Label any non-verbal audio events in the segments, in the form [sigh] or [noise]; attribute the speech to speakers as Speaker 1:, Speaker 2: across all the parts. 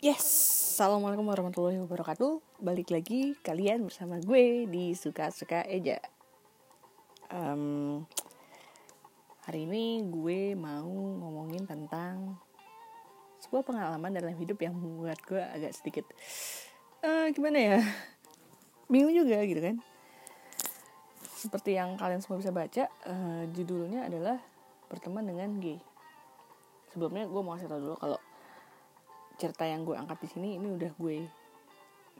Speaker 1: Yes, Assalamualaikum warahmatullahi wabarakatuh. Balik lagi kalian bersama gue di Suka-Suka Eja. Um, Hari ini gue mau ngomongin tentang Sebuah pengalaman dalam hidup yang membuat gue agak sedikit uh, Gimana ya? Bingung juga gitu kan? Seperti yang kalian semua bisa baca uh, Judulnya adalah Berteman dengan gay. Sebelumnya gue mau kasih tau dulu kalau cerita yang gue angkat di sini ini udah gue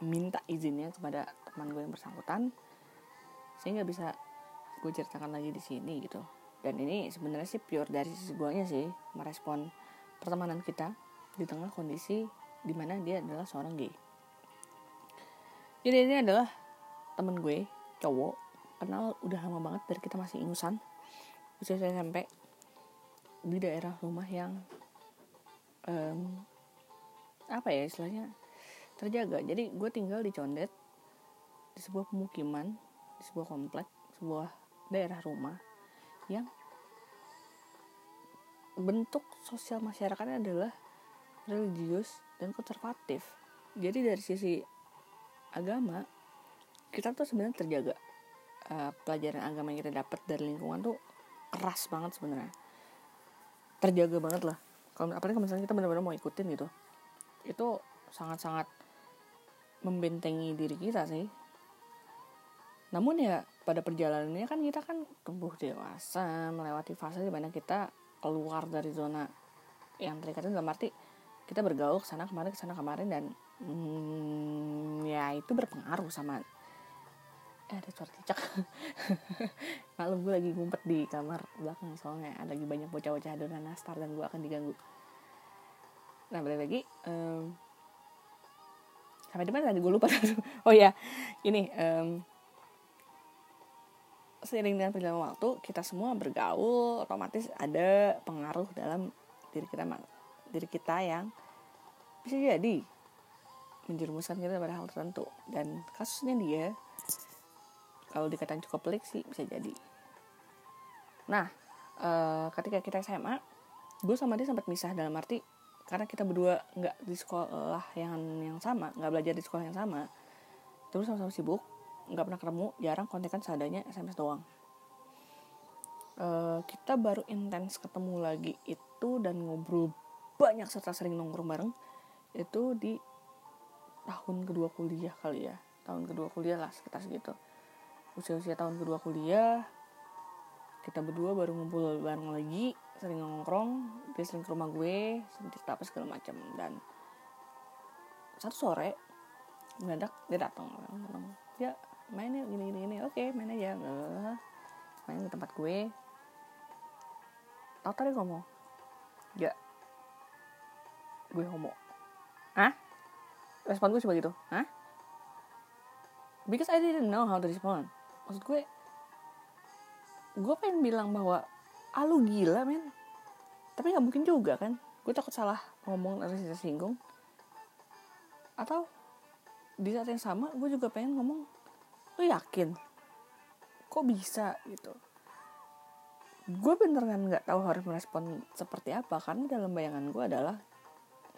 Speaker 1: minta izinnya kepada teman gue yang bersangkutan. Sehingga bisa gue ceritakan lagi di sini gitu. Dan ini sebenarnya sih pure dari sisi gue sih merespon pertemanan kita di tengah kondisi di mana dia adalah seorang gay. Jadi ini adalah temen gue cowok kenal udah lama banget dari kita masih ingusan usia SMP di daerah rumah yang um, apa ya istilahnya terjaga. Jadi gue tinggal di Condet di sebuah pemukiman di sebuah komplek sebuah daerah rumah yang bentuk sosial masyarakatnya adalah religius dan konservatif. Jadi dari sisi agama kita tuh sebenarnya terjaga. Uh, pelajaran agama yang kita dapat dari lingkungan tuh keras banget sebenarnya. Terjaga banget lah. Kalau apalagi kalau misalnya kita benar-benar mau ikutin gitu itu sangat-sangat membentengi diri kita sih. Namun ya pada perjalanannya kan kita kan tumbuh dewasa melewati fase di mana kita keluar dari zona yang terikat dalam arti kita bergaul sana kemarin sana kemarin dan hmm, ya itu berpengaruh sama eh ada suara cicak. [laughs] Malam gue lagi ngumpet di kamar belakang soalnya ada lagi banyak bocah-bocah adonan nastar dan gue akan diganggu nah balik lagi um, sampai mana tadi gue lupa [laughs] oh ya ini um, seiring dengan perjalanan waktu kita semua bergaul otomatis ada pengaruh dalam diri kita diri kita yang bisa jadi menjerumuskan kita pada hal tertentu. Dan kasusnya dia kalau dikatakan cukup pelik sih bisa jadi. Nah uh, ketika kita SMA gue sama dia sempat misah dalam arti karena kita berdua nggak di sekolah yang yang sama nggak belajar di sekolah yang sama. Terus sama-sama sibuk nggak pernah ketemu jarang kontekan seadanya sms doang. Uh, kita baru intens ketemu lagi itu dan ngobrol banyak serta sering nongkrong bareng itu di tahun kedua kuliah kali ya. Tahun kedua kuliah lah sekitar segitu. Usia-usia tahun kedua kuliah kita berdua baru ngumpul bareng lagi sering nongkrong dia sering ke rumah gue sering cerita apa segala macam. Dan satu sore mendadak dia datang. Ya mainnya gini gini gini. Oke main aja. Main di tempat gue. Tau tadi ngomong ya gue homo. Ah respon gue coba gitu ah because I didn't know how to respond. Maksud gue gue pengen bilang bahwa ah gila men. Tapi nggak mungkin juga kan? Gue takut salah ngomong atau tersinggung. Atau di saat yang sama gue juga pengen ngomong lu yakin? Kok bisa? Gitu. Gue bener kan nggak tahu harus merespon seperti apa karena dalam bayangan gue adalah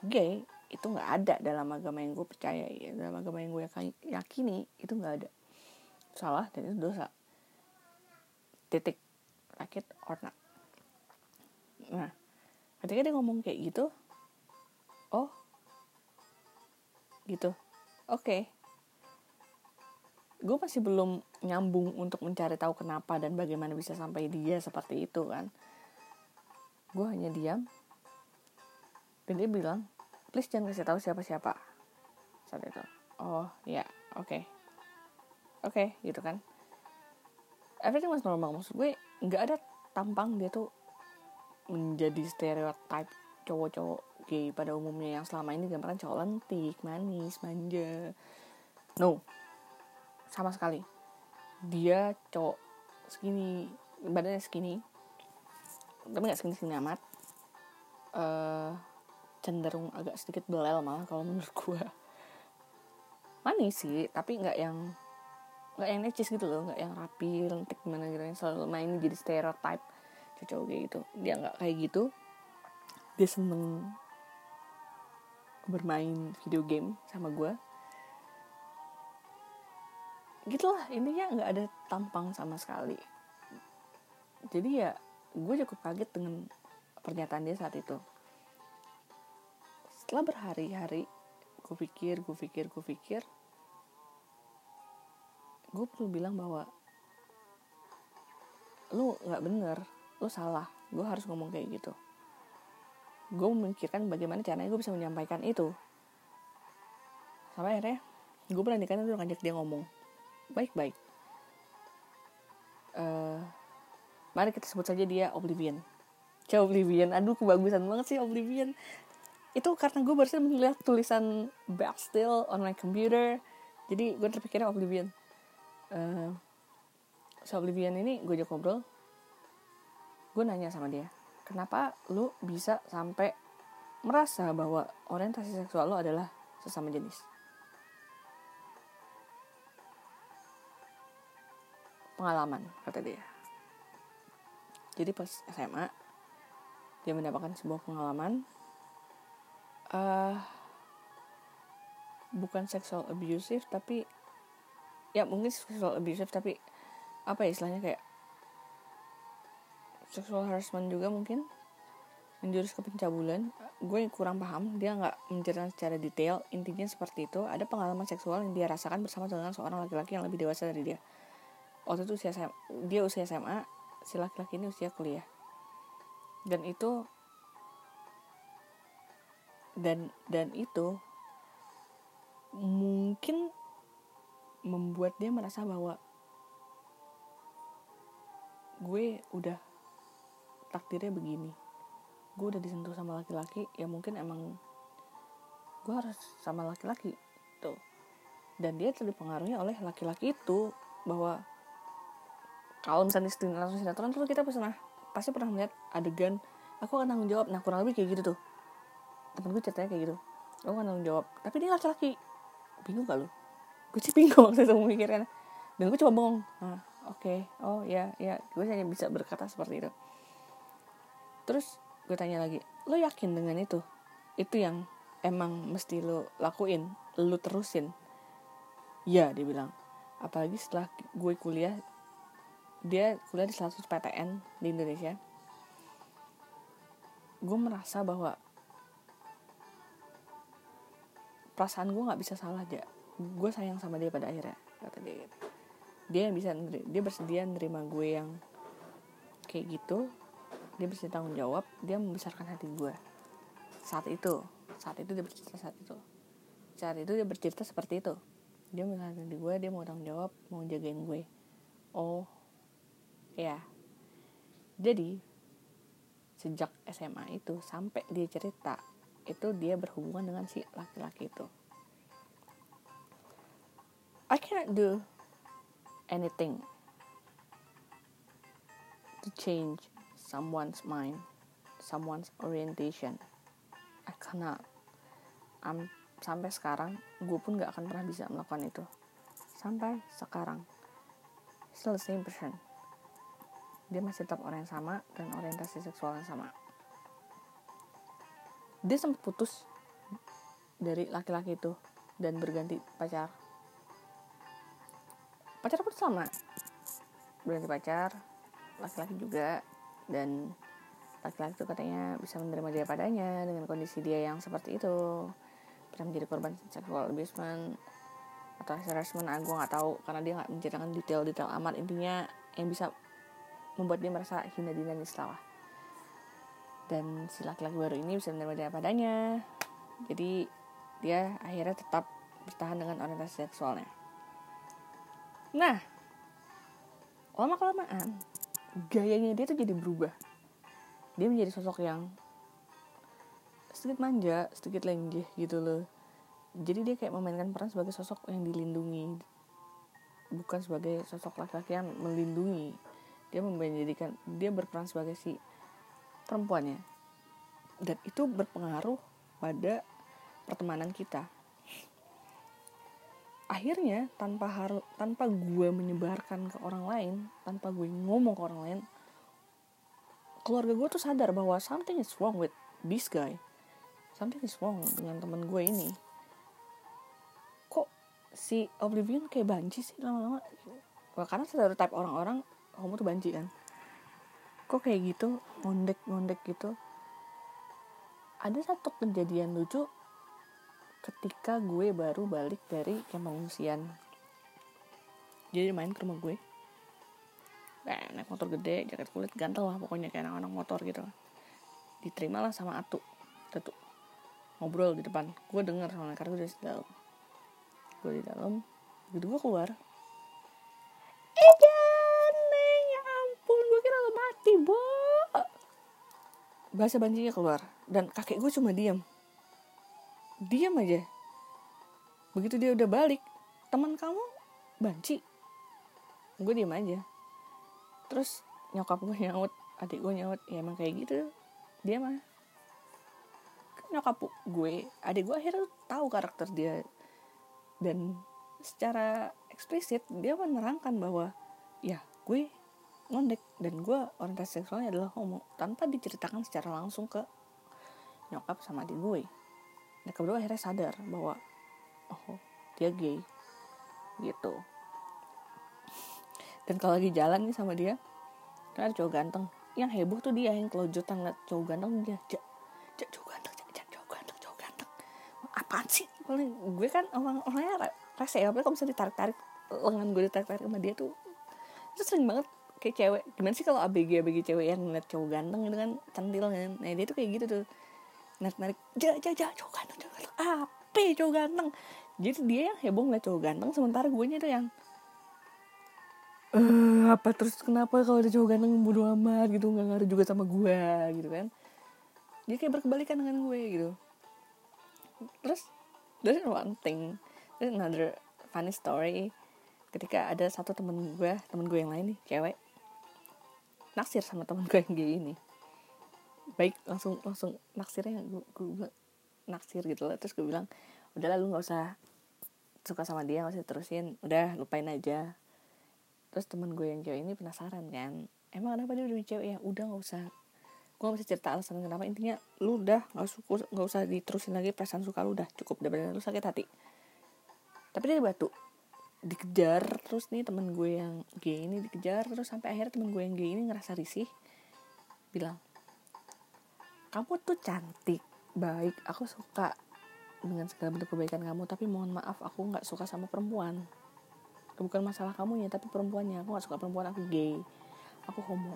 Speaker 1: gay itu nggak ada dalam agama yang gue percaya ya. Dalam agama yang gue yakini itu nggak ada. Salah dan itu dosa titik sakit or not. Nah ketika dia ngomong kayak gitu oh gitu. Oke. Okay. gue masih belum nyambung untuk mencari tahu kenapa dan bagaimana bisa sampai dia seperti itu kan. Gue hanya diam. Dan dia bilang please jangan kasih tahu siapa-siapa. Saat itu. Oh ya oke. Okay. oke okay, gitu kan everything was normal maksud gue nggak ada tampang dia tuh menjadi stereotip cowok-cowok gay pada umumnya yang selama ini gambaran cowok lentik, manis, manja. No, sama sekali. Dia cowok segini, badannya segini, tapi nggak segini segini amat. Uh, cenderung agak sedikit belel malah kalau menurut gue. Manis sih, tapi nggak yang nggak yang necis gitu loh, nggak yang rapi, lentik gimana gitu yang selalu main jadi stereotip cowok kayak gitu. Dia nggak kayak gitu. Dia seneng bermain video game sama gue gitulah intinya nggak ada tampang sama sekali. Jadi ya gue cukup kaget dengan pernyataan dia saat itu. Setelah berhari-hari gue pikir gue pikir gue pikir gue perlu bilang bahwa lu nggak bener lu salah. Gue harus ngomong kayak gitu. Gue memikirkan bagaimana caranya gue bisa menyampaikan itu. Sampai akhirnya gue beranikan itu ngajak dia ngomong. Baik-baik. Uh, mari kita sebut saja dia Oblivion. Coba Oblivion. Aduh kebagusan banget sih Oblivion. Itu karena gue barusan melihat tulisan Bastille on my computer. Jadi gue terpikirnya Oblivion uh, so Oblivion ini gue ajak ngobrol. Gue nanya sama dia kenapa lu bisa sampai merasa bahwa orientasi seksual lo adalah sesama jenis? Pengalaman kata dia. Jadi pas SMA dia mendapatkan sebuah pengalaman uh, bukan sexual abusive tapi ya mungkin sexual abusive tapi apa ya istilahnya kayak sexual harassment juga mungkin. Menjurus ke pencabulan. Gue kurang paham dia nggak menceritakan secara detail. Intinya seperti itu. Ada pengalaman seksual yang dia rasakan bersama dengan seorang laki-laki yang lebih dewasa dari dia. Waktu itu usia SMA, dia usia SMA si laki-laki ini usia kuliah. Dan itu dan dan itu mungkin membuat dia merasa bahwa gue udah takdirnya begini. Gue udah disentuh sama laki-laki ya mungkin emang gue harus sama laki-laki tuh. Dan dia terpengaruhi oleh laki-laki itu bahwa kalau misalnya langsung sinetron tuh kita pernah pasti pernah melihat adegan aku akan tanggung jawab. Nah kurang lebih kayak gitu tuh. Temen gue ceritanya kayak gitu. Aku akan tanggung jawab. Tapi dia laki-laki. Bingung gak lu gue sih bingung [laughs] itu memikirkan dan gue coba bohong nah oke. Okay. oh ya ya. Gue hanya bisa berkata seperti itu. Terus gue tanya lagi lo yakin dengan itu? Itu yang emang mesti lo lakuin lo terusin? Ya dia bilang. Apalagi setelah gue kuliah dia kuliah di salah satu PTN di Indonesia. Gue merasa bahwa perasaan gue nggak bisa salah aja gue sayang sama dia pada akhirnya kata dia gitu. dia yang bisa dia bersedia nerima gue yang kayak gitu dia bisa tanggung jawab dia membesarkan hati gue. Saat itu saat itu dia bercerita saat itu. Saat itu dia bercerita seperti itu. Dia membesarkan hati gue dia mau tanggung jawab mau jagain gue. Oh ya jadi sejak SMA itu sampai dia cerita itu dia berhubungan dengan si laki-laki itu I cannot do anything to change someone's mind someone's orientation. I cannot. I'm, sampai sekarang gue pun gak akan pernah bisa melakukan itu. Sampai sekarang. Still the same person. Dia masih tetap orang yang sama dan orientasi seksual yang sama. Dia sempat putus dari laki-laki itu dan berganti pacar pacar pun sama. Berganti pacar laki-laki juga. Dan laki-laki itu katanya bisa menerima dia padanya dengan kondisi dia yang seperti itu. Pernah menjadi korban seksual abusement atau harassment. Ah, gue nggak tahu karena dia nggak menceritakan detail-detail amat. Intinya yang bisa membuat dia merasa hina dina salah dan si laki-laki baru ini bisa menerima dia padanya. Jadi dia akhirnya tetap bertahan dengan orientasi seksualnya nah lama kelamaan gayanya dia tuh jadi berubah. Dia menjadi sosok yang sedikit manja sedikit lenggeh gitu loh. Jadi dia kayak memainkan peran sebagai sosok yang dilindungi. Bukan sebagai sosok laki-laki yang melindungi. Dia menjadikan dia berperan sebagai si perempuannya. Dan itu berpengaruh pada pertemanan kita akhirnya tanpa harus tanpa gue menyebarkan ke orang lain tanpa gue ngomong ke orang lain keluarga gue tuh sadar bahwa something is wrong with this guy. Something is wrong dengan temen gue ini. Kok si Oblivion kayak banci sih lama-lama? Wah, karena stereotype orang-orang homo tuh banci kan. Kok kayak gitu ngondek ngondek gitu. Ada satu kejadian lucu ketika gue baru balik dari kamp pengungsian jadi main ke rumah gue. Nah, naik motor gede jaket kulit ganteng lah pokoknya kayak anak-anak motor gitu diterima lah sama Atu. Atu ngobrol di depan. Gue denger soalnya karena gue di dalam. Gue di dalam. Begitu gue keluar. Eh Neng, ya ampun gue kira lo mati bahasa banjinya keluar. Dan kakek gue cuma diam diam aja. Begitu dia udah balik teman kamu banci. Gue diam aja. Terus nyokap gue nyaut adik gue nyaut ya emang kayak gitu. Dia mah. Nyokap gue adik gue akhirnya tahu karakter dia. Dan secara eksplisit dia menerangkan bahwa ya gue ngondek dan gue orientasi seksualnya adalah homo. Tanpa diceritakan secara langsung ke nyokap sama adik gue mereka berdua akhirnya sadar bahwa oh dia gay gitu. Dan kalau lagi jalan nih sama dia kan ada cowok ganteng. Yang heboh tuh dia yang kelojotan ngeliat cowok ganteng dia jak jak cowok ganteng jak jak cowok ganteng cowok ganteng. Apaan sih? Paling gue kan orang orangnya rese ya apalagi kalau misalnya ditarik tarik lengan gue ditarik tarik sama dia tuh itu sering banget kayak cewek. Gimana sih kalau abg abg cewek yang ngeliat cowok ganteng gitu kan centil kan? Nah dia tuh kayak gitu tuh. Narik narik ja ja ja cowok ganteng cowok ganteng apa ya cowok ganteng? Jadi dia yang heboh ngeliat cowok ganteng sementara gue nya tuh yang eh apa terus kenapa kalau ada cowok ganteng bodo amat? Gitu nggak ngaruh juga sama gue gitu kan. Dia kayak berkebalikan dengan gue gitu. Terus there's one thing there's another funny story. Ketika ada satu temen gue temen gue yang lain nih cewek naksir sama temen gue yang gay ini. Baik langsung langsung naksirnya gue, gue, gue naksir gitu lah terus gue bilang udah lu nggak usah suka sama dia nggak usah terusin. Udah lupain aja. Terus temen gue yang cewek ini penasaran kan emang kenapa dia udah cewek? Ya udah nggak usah. Gue gak bisa cerita alasan kenapa. Intinya lu udah nggak suka nggak usah diterusin lagi perasaan suka lu udah cukup. Daripada lu sakit hati. Tapi dia batu. Dikejar terus nih temen gue yang gay ini dikejar terus sampai akhirnya temen gue yang gay ini ngerasa risih. Bilang kamu tuh cantik baik aku suka dengan segala bentuk kebaikan kamu tapi mohon maaf aku nggak suka sama perempuan. Bukan masalah kamu ya tapi perempuannya. Aku nggak suka perempuan aku gay. Aku homo.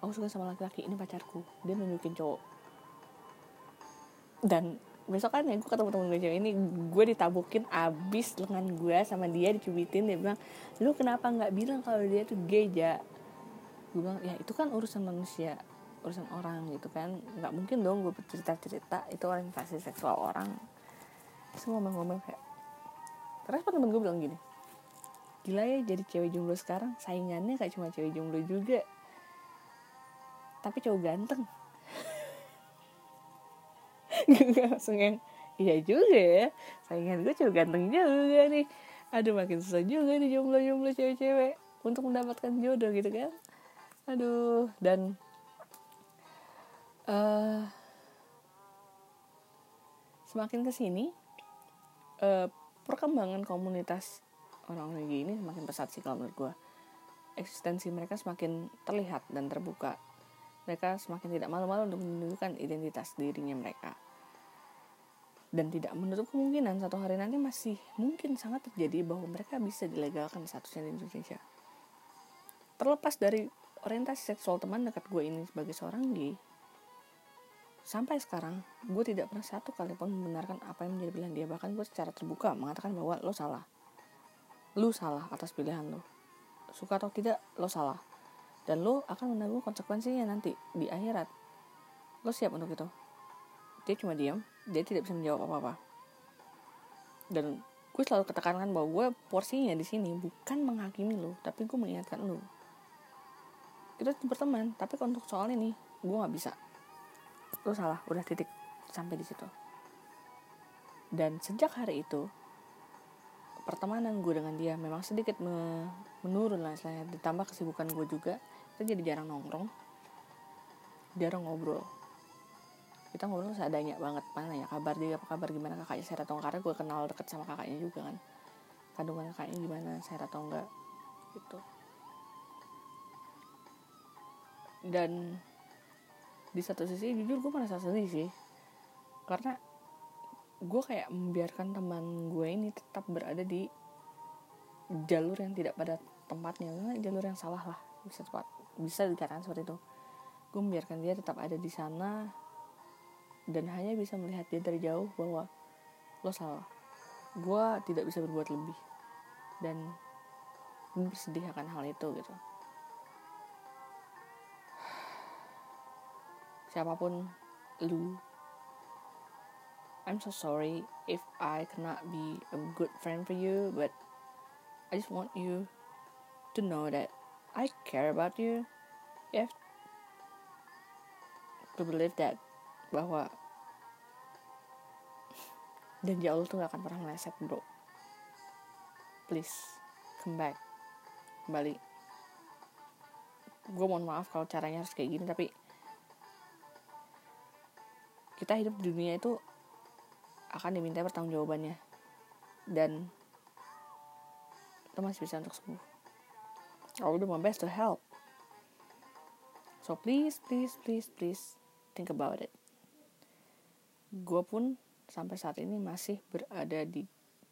Speaker 1: Aku suka sama laki-laki ini pacarku. Dia nunjukin cowok. Dan besok kan ya gue ketemu temen gue cewek ini gue ditabukin abis lengan gue sama dia dicubitin dia bilang lu kenapa nggak bilang kalau dia tuh gay ja? Gue bilang ya itu kan urusan manusia urusan orang gitu kan. Nggak mungkin dong gue bercerita cerita itu orientasi seksual orang. Semua ngomong-ngomong kayak terus temen gue bilang gini gila ya jadi cewek jomblo sekarang. Saingannya kayak cuma cewek jomblo juga. Tapi cowok ganteng. [laughs] Gue langsung yang iya juga ya saingan gue cowok ganteng juga nih. Aduh makin susah juga nih jomblo-jomblo cewek-cewek untuk mendapatkan jodoh gitu kan. Aduh dan uh, semakin ke sini uh, perkembangan komunitas orang-orang gini semakin pesat sih kalau menurut gue eksistensi mereka semakin terlihat dan terbuka. Mereka semakin tidak malu-malu untuk menunjukkan identitas dirinya mereka. Dan tidak menutup kemungkinan satu hari nanti masih mungkin sangat terjadi bahwa mereka bisa dilegalkan statusnya di Indonesia. Terlepas dari orientasi seksual teman dekat gue ini sebagai seorang gay, sampai sekarang gue tidak pernah satu kali pun membenarkan apa yang menjadi pilihan dia. Bahkan gue secara terbuka mengatakan bahwa lo salah. Lo salah atas pilihan lo. Suka atau tidak, lo salah. Dan lo akan menanggung konsekuensinya nanti di akhirat. Lo siap untuk itu? Dia cuma diam, dia tidak bisa menjawab apa-apa dan gue selalu ketekankan bahwa gue porsinya di sini bukan menghakimi lo tapi gue mengingatkan lo kita berteman tapi untuk soal ini gue nggak bisa lo salah udah titik sampai di situ. Dan sejak hari itu pertemanan gue dengan dia memang sedikit menurun lah istilahnya. Ditambah kesibukan gue juga kita jadi jarang nongkrong jarang ngobrol. Kita ngobrol seadanya banget mana ya kabar dia apa kabar gimana kakaknya saya atau karena gue kenal deket sama kakaknya juga kan. Kandungan kakaknya gimana saya atau enggak gitu. Dan di satu sisi jujur gue merasa sedih sih. Karena gue kayak membiarkan teman gue ini tetap berada di jalur yang tidak pada tempatnya. Jalur yang salah lah bisa tepat bisa dikatakan seperti itu. Gue membiarkan dia tetap ada di sana dan hanya bisa melihat dia dari jauh bahwa lo salah. Gue tidak bisa berbuat lebih. Dan gue bersedih akan hal itu gitu siapa pun lu I'm so sorry if I cannot be a good friend for you but I just want you to know that I care about you. You have to believe that bahwa [laughs] dan Allah tuh gak akan pernah meleset bro. Please come back. Kembali. Gue mohon maaf kalau caranya harus kayak gini tapi kita hidup di dunia itu akan diminta pertanggungjawabannya. Dan kita masih bisa untuk sembuh. I will do my best to help. So please please please please think about it. Gue pun sampai saat ini masih berada di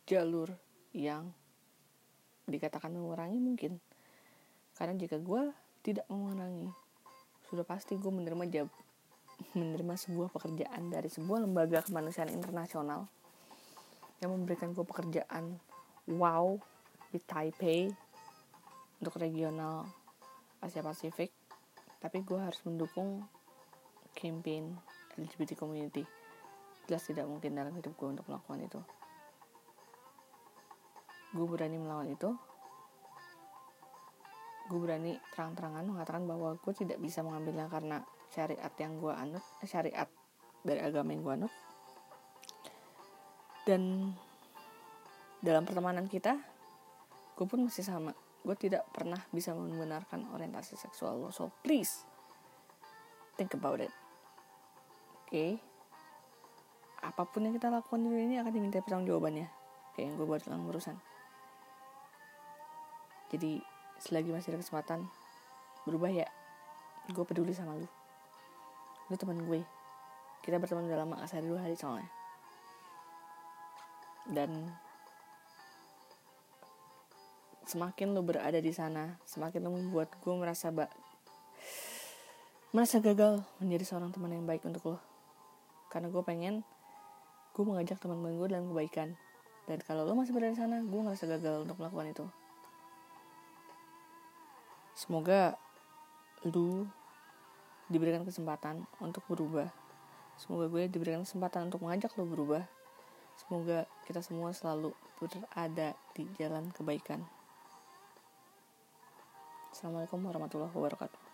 Speaker 1: jalur yang dikatakan mengurangi mungkin. Karena jika gue tidak mengurangi sudah pasti gue menerima menerima sebuah pekerjaan dari sebuah lembaga kemanusiaan internasional yang memberikan gue pekerjaan wow di Taipei untuk regional Asia Pasifik tapi gue harus mendukung campaign LGBT community. Jelas tidak mungkin dalam hidup gue untuk melakukan itu. Gue berani melawan itu. Gue berani terang-terangan mengatakan bahwa gue tidak bisa mengambilnya karena syariat yang gue anut eh, syariat dari agama yang gue anut. Dan dalam pertemanan kita gue pun masih sama. Gue tidak pernah bisa membenarkan orientasi seksual lo. So please think about it. Oke? Okay? apa pun yang kita lakukan di dunia ini akan diminta pertanggung jawabannya kayak yang gue buat dalam urusan. Jadi selagi masih ada kesempatan berubah ya. Gue peduli sama lu lu teman gue. Kita berteman dalam lama sehari dua hari soalnya. Dan semakin lo berada di sana semakin lo membuat gue merasa bak merasa gagal menjadi seorang teman yang baik untuk lo karena gue pengen gue mengajak teman-teman gue dalam kebaikan. Dan kalau lo masih berada di sana gue ngerasa gagal untuk melakukan itu. Semoga lu diberikan kesempatan untuk berubah. Semoga gue diberikan kesempatan untuk mengajak lo berubah. Semoga kita semua selalu berada di jalan kebaikan. Assalamualaikum warahmatullahi wabarakatuh